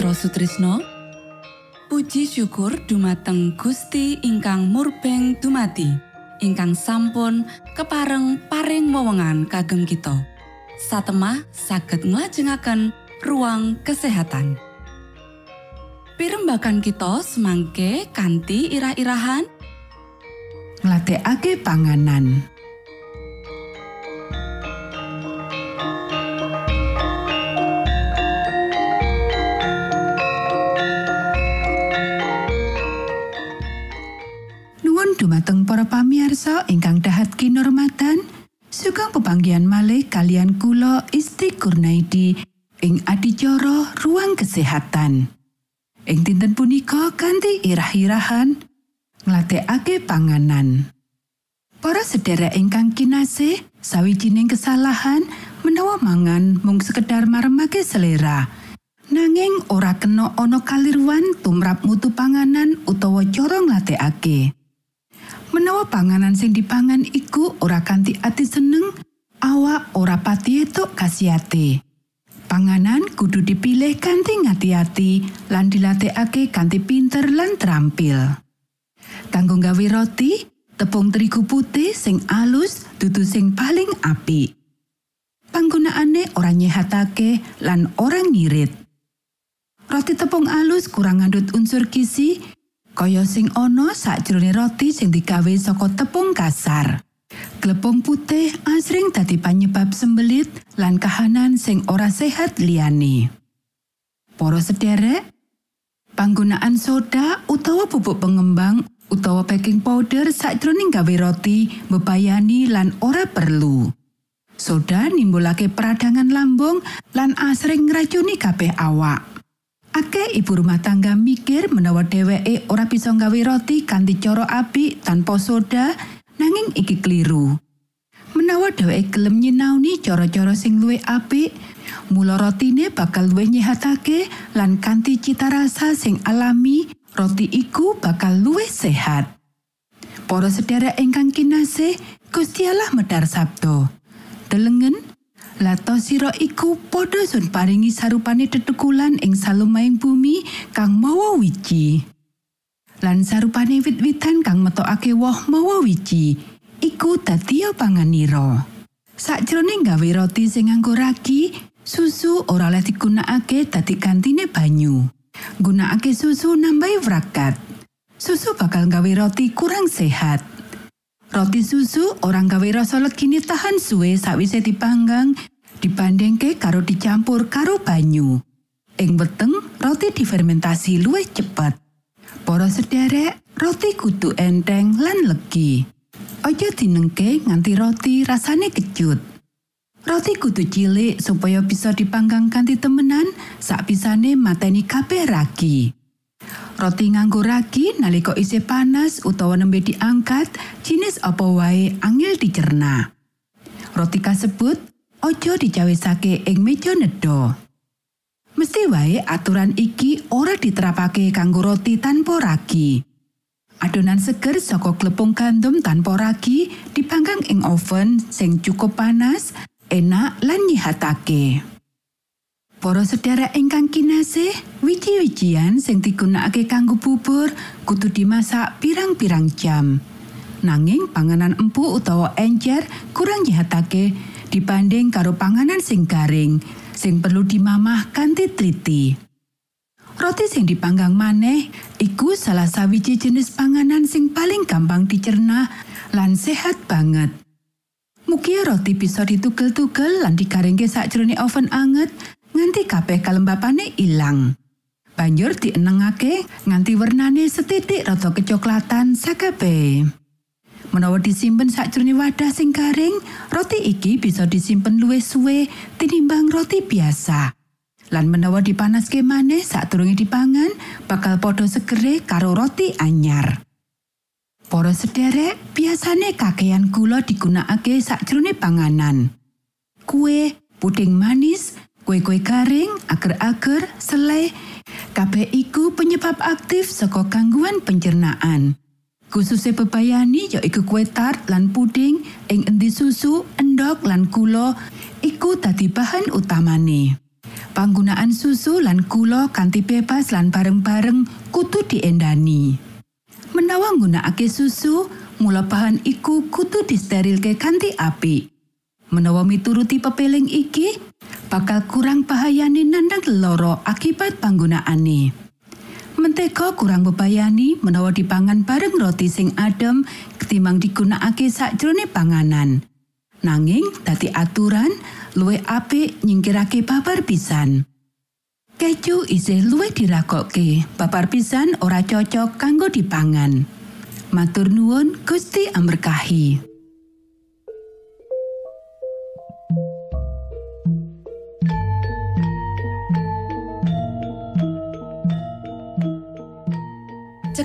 Mitra Sutrisno Puji syukur dumateng Gusti ingkang murbeng dumati ingkang sampun kepareng paring wewenngan kagem kita. Satemah saged nglajengaken ruang kesehatan. Pirembakan kita semangke kanthi irah-irahan. Ngladekake panganan pamiarsa ingkang dahat kinormatan sugeng pepanggihan malih kalian kula Isti Kurnaidi ing adicara ruang kesehatan ing dinten punika kanthi irah-irahan ngladekake panganan. Para sedherek ingkang kinasih, sawijining kesalahan menawa mangan mung sekedar maremake selera. Nanging ora kena ana kaliruan tumrap mutu panganan utawa cara ngladekake. Menawa panganan sing dipangan iku ora kanthi ati seneng, awak ora pati etuk kasihate. Panganan kudu dipilih kanthi ngati-ati lan dilatihake kanthi pinter lan terampil. Kanggo gawe roti, tepung terigu putih sing alus dudu sing paling apik. Panggunaane ora nyehatake lan orang ngirit. Roti tepung alus kurang ngandut unsur gizi, kaya sing ana sakjroning roti sing digawe saka tepung kasar. Glepung putih asring dadi panyebab sembelit lan kahanan sing ora sehat liyane. Para sederek, panggunaan soda utawa pupuk pengembang utawa baking powder sakjroning gawe roti bebayani lan ora perlu. Soda nimbulake peradangan lambung lan asring ngracuni kabeh awak. Akeh ibu rumah tangga mikir menawa dheweke ora bisa gawe roti kanthi cara apik tanpa soda, nanging iki keliru. Menawa dheweke gelem nyinauni cara-cara sing luwih apik, mula rotine bakal luwih nyehatake lan kanthi cita rasa sing alami roti iku bakal luwih sehat. Para sedherek ingkang kinasih, Gusti Allah medhar sabda. Delengen, lato sira iku padha sun paringi sarupane tetekulan ing salumahing bumi kang mawa wiji. Lan sarupane wit-witan kang metokake woh mawa wiji, iku dadi panganira. Sakjroning gawe roti sing nganggo ragi, susu ora oleh digunakake dadi gantine banyu. Gunakake susu nambahi wrakat. Susu bakal gawe roti kurang sehat. Roti susu orang gawe rasa legine tahan suwe sawise dipanggang dibandingke karo dicampur karo banyu. Ing weteng, roti difermentasi luwih cepet. Para sederek, roti kudu enteng lan legi. Aja dinengke nganti roti rasane kecut. Roti kudu cilik supaya bisa dipanggang kanthi temenan sakbisane mateni kabeh ragi. Roti nganggo ragi nalika isih panas utawa nembe diangkat, jinis apa wae angel dicerna. Roti kasebut aja dicawisake ing meja nedha. Mesti wae aturan iki ora diterapake kanggo roti tanpa ragi. Adonan seger saka glepung gandum tanpa ragi dipanggang ing oven sing cukup panas enak lan nyihatake. Para sedherek ingkang kinasih, wiji-wijian sing digunakake kanggo bubur kudu dimasak pirang-pirang jam. Nanging panganan empuk utawa encer kurang nyihatake dibanding karo panganan sing garing sing perlu dimamah kanthi triti. Roti sing dipanggang maneh iku salah sawiji jenis panganan sing paling gampang dicerna lan sehat banget. Mugi roti bisa ditugel-tugel lan digaringke sakjroning oven anget nganti kabeh kalembapane ilang. Banjur dienengake nganti wernane setitik rada kecoklatan sakabehe. Menawa disimpen sakjroning wadah sing garing, roti iki bisa disimpen luwih suwe tinimbang roti biasa. Lan menawa dipanaske maneh sadurunge dipangan, bakal padha segere karo roti anyar. Para sederek, biasane kakean gula digunakake sakjroning panganan. Kue, puding manis, kue-kue garing, ager-ager, selai, kabeh iku penyebab aktif saka gangguan pencernaan. Khususnya bebayani yaiku kue tart lan puding ing endi susu, endok lan gula iku dadi bahan utamane. Panggunaan susu lan gula kanthi bebas lan bareng-bareng kudu diendani. Menawa nggunakake susu, mula bahan iku kudu disterilke kanthi apik. Menawa mituruti pepeling iki, bakal kurang bahayane nandang loro akibat panggunaane. Mentega kurang bebayani menawa dipangan bareng roti sing adem ketimbang digunakake sakjroning panganan. Nanging dadi aturan luwih apik nyingkirake babar pisan. Keju isih luwih diragokke, babar pisan ora cocok kanggo dipangan. Matur nuwun Gusti amberkahi.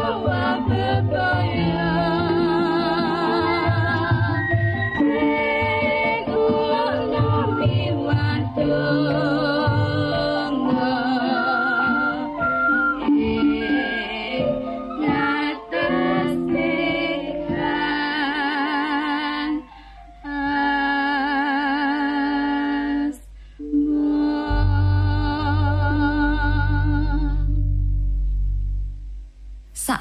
Oh, Papaya.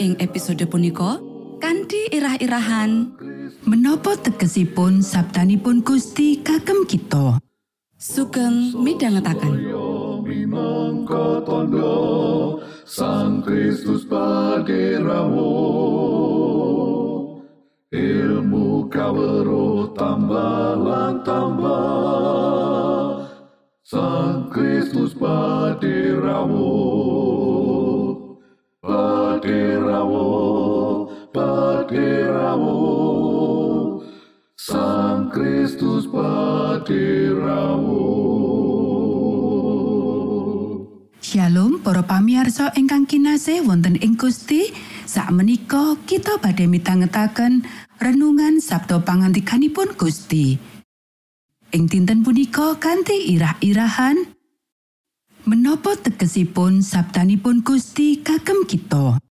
Ing episode punika kanthi irah-irahan Menapa tegesipun sabdanipun Gusti kagem kita? sugeng minangka tondo Sang Kristus paderamu ilmu kawero tambah tambah. Sang Kristus paderamu paderamu paderamu Sang Kristus paderamu Shalom para pamiarsa ingkang kinasih wonten ing Gusti. Sakmenika kita badhe mitangetaken renungan Sabto pangantikanipun Gusti. Ing dinten punika kanthi irah-irahan menapa tegesipun sabdanipun Gusti kagem kita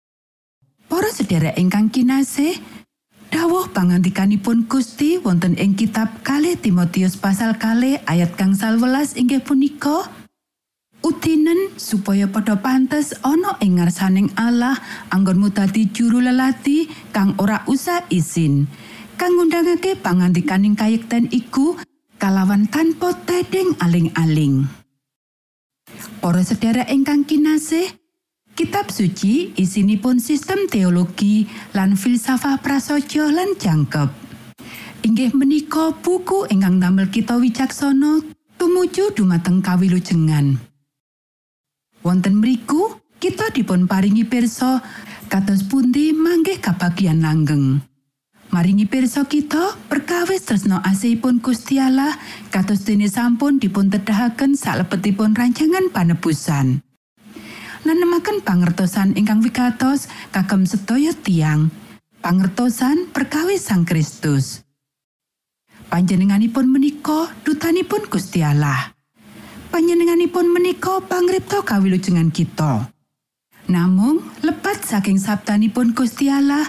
Para sedherek ingkang kinasih dawuh pangantikanipun Gusti wonten ing kitab kalih Timotius pasal kalih ayat gangsal welas inggih punika Utinen supaya padha pantes ana ing ngarsaning Allah anggonmu dadi juru lelati kang ora usah izin. Kang ngundangake pangantikaning kayekten iku kalawan tanpa tedeng aling-aling. Para sedherek ingkang kinasih, Kitab suci isinipun sistem teologi lan filsafah prasaja lan jangkep. Inggih menika buku ingkang damel kita wicaksana tumuju dumateng kawilujengan. Wonten mriku kita dipun paringi pirsa kados pundi manggih kabagian langgeng. Maringi pirsa kita perkawis tresno asihipun Gusti Allah kados dene sampun dipun tedahaken salebetipun rancangan panebusan. Nanemaken pangertosan ingkang wigatos kagem sedaya tiang. Pangertosan perkawis Sang Kristus. Panjenenganipun menika dutanipun Gusti Allah. Panjenenganipun menika pangripta kawilujengan kita. Namung lepat saking sabdanipun Gusti Allah,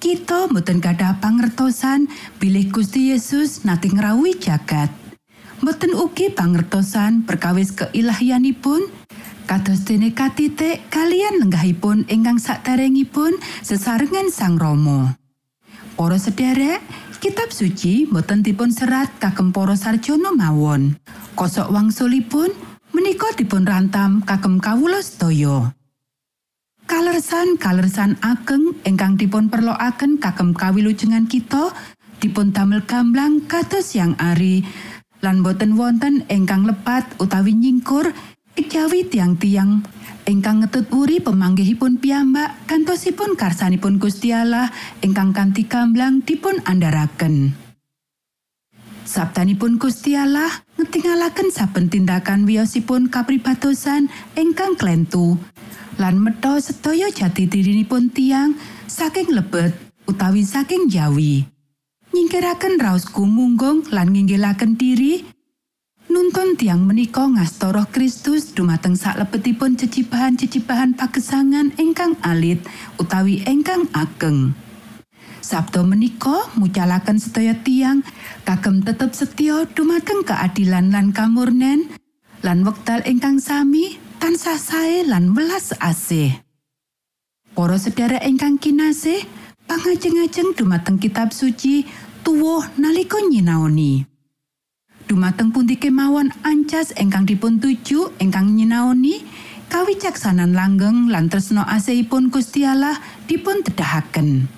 kita mboten gadah pangertosan bilih Gusti Yesus nate ngrawuhi jagat. Mboten ugi pangertosan perkawis keilahianipun kados dene katitik kalian lenggahipun ingkang saderengipun sesarengan Sang Rama. Para sederek, kitab suci boten dipun serat kagem para sarjana mawon. Kosok wangsulipun menika dipun rantam kagem kawula sedaya. Kalersan-kalersan ageng ingkang dipun perloaken kagem kawilujengan kita dipun damel gamblang kados yang ari lan boten wonten ingkang lepat utawi nyingkur kejawi tiang-tiang ingkang ngetut uri pemanggihipun piyambak kantosipun karsanipun Gusti Allah ingkang kanthi gamblang dipun andharaken. Sabdanipun Gusti Allah ngetingalaken saben tindakan wiyosipun kapribatosan ingkang klentu lan metha sedaya jati dirinipun tiang saking lebet utawi saking jawi. Nyingkiraken raos gumunggung lan nginggilaken diri nuntun tiang menika ngasta roh Kristus dumateng saklebetipun cecibahan-cecibahan pagesangan ingkang alit utawi ingkang ageng. Sabdo menika mucalaken sedaya tiang kagem tetep setya dumateng keadilan lan kamurnen lan wekdal ingkang sami tansah sae lan welas asih. Para sedherek ingkang kinasih, pangajeng-ajeng dumateng kitab suci tuwuh nalika nyinaoni. Dumateng pundi kemawon ancas ingkang dipun tuju ingkang nyinaoni kawicaksanan langgeng lan tresno asihipun Gusti Allah dipun tedahaken.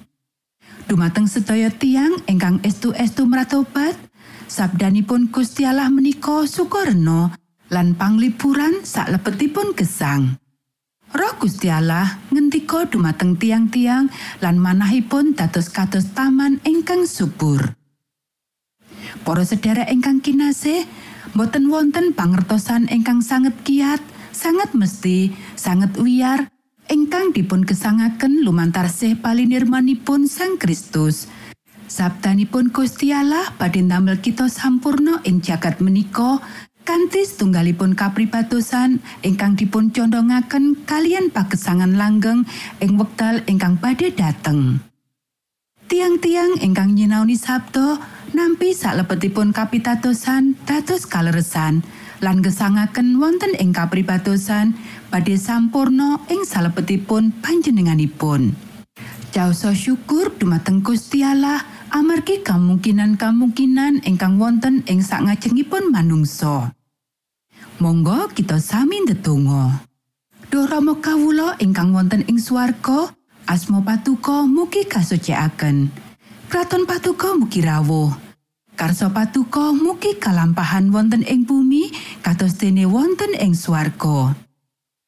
Dumateng sedaya tiang ingkang estu-estu mratobat, sabdanipun Gusti Allah menika sukareno lan panglipuran saklebetipun gesang. Roh Gusti Allah ngendika dumateng tiang-tiang lan manahipun dados kados taman ingkang subur. Para sedherek ingkang kinasih, boten wonten pangertosan ingkang sanget kiat, sanget mesti, sanget wiyar, ingkang dipun gesangaken lumantar sih palinirmanipun Sang Kristus. Sabtanipun Gusti Allah badhe damel kita sampurno ing jagat menika kanthi setunggalipun kapribatosan ingkang dipun condongaken kalian pagesangan langgeng ing wekdal ingkang badhe dateng. Tiang-tiang ingkang nyinaoni sabda nampi salebetipun kapitatosan dados kaleresan lan gesangaken wonten ing kapribatosan badhe sampurno ing salebetipun panjenenganipun. Jaoso syukur dumateng Gusti Allah amargi kemungkinan-kemungkinan ingkang wonten ing sakngajengipun manungsa. Monggo kita sami ndedonga. Duh Rama kawula ingkang wonten ing swarga, asma patuko mugi kasucikaken. Kraton patuko mugi rawuh. Karso patuko mugi kalampahan wonten ing bumi kados dene wonten ing swarga.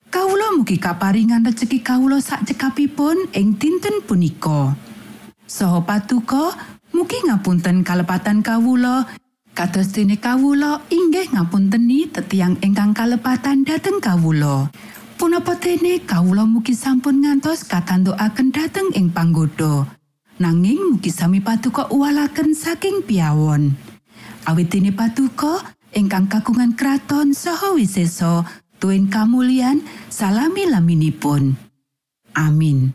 Kawula mugi kaparingan rejeki kawula sak cekapipun ing dinten punika. Soho patuko mugi ngapunten kalepatan kawula kados dene kawula inggih ngapunteni tetiang ingkang kalepatan dhateng kawula. Punapa dene kawula mugi sampun ngantos katantukaken dhateng ing panggoda. Nanging mugi sami patuko uwalaken saking piawon. Awit dene patuko ingkang kagungan kraton saha wisesa tuen kamulyan salami laminipun. Amin.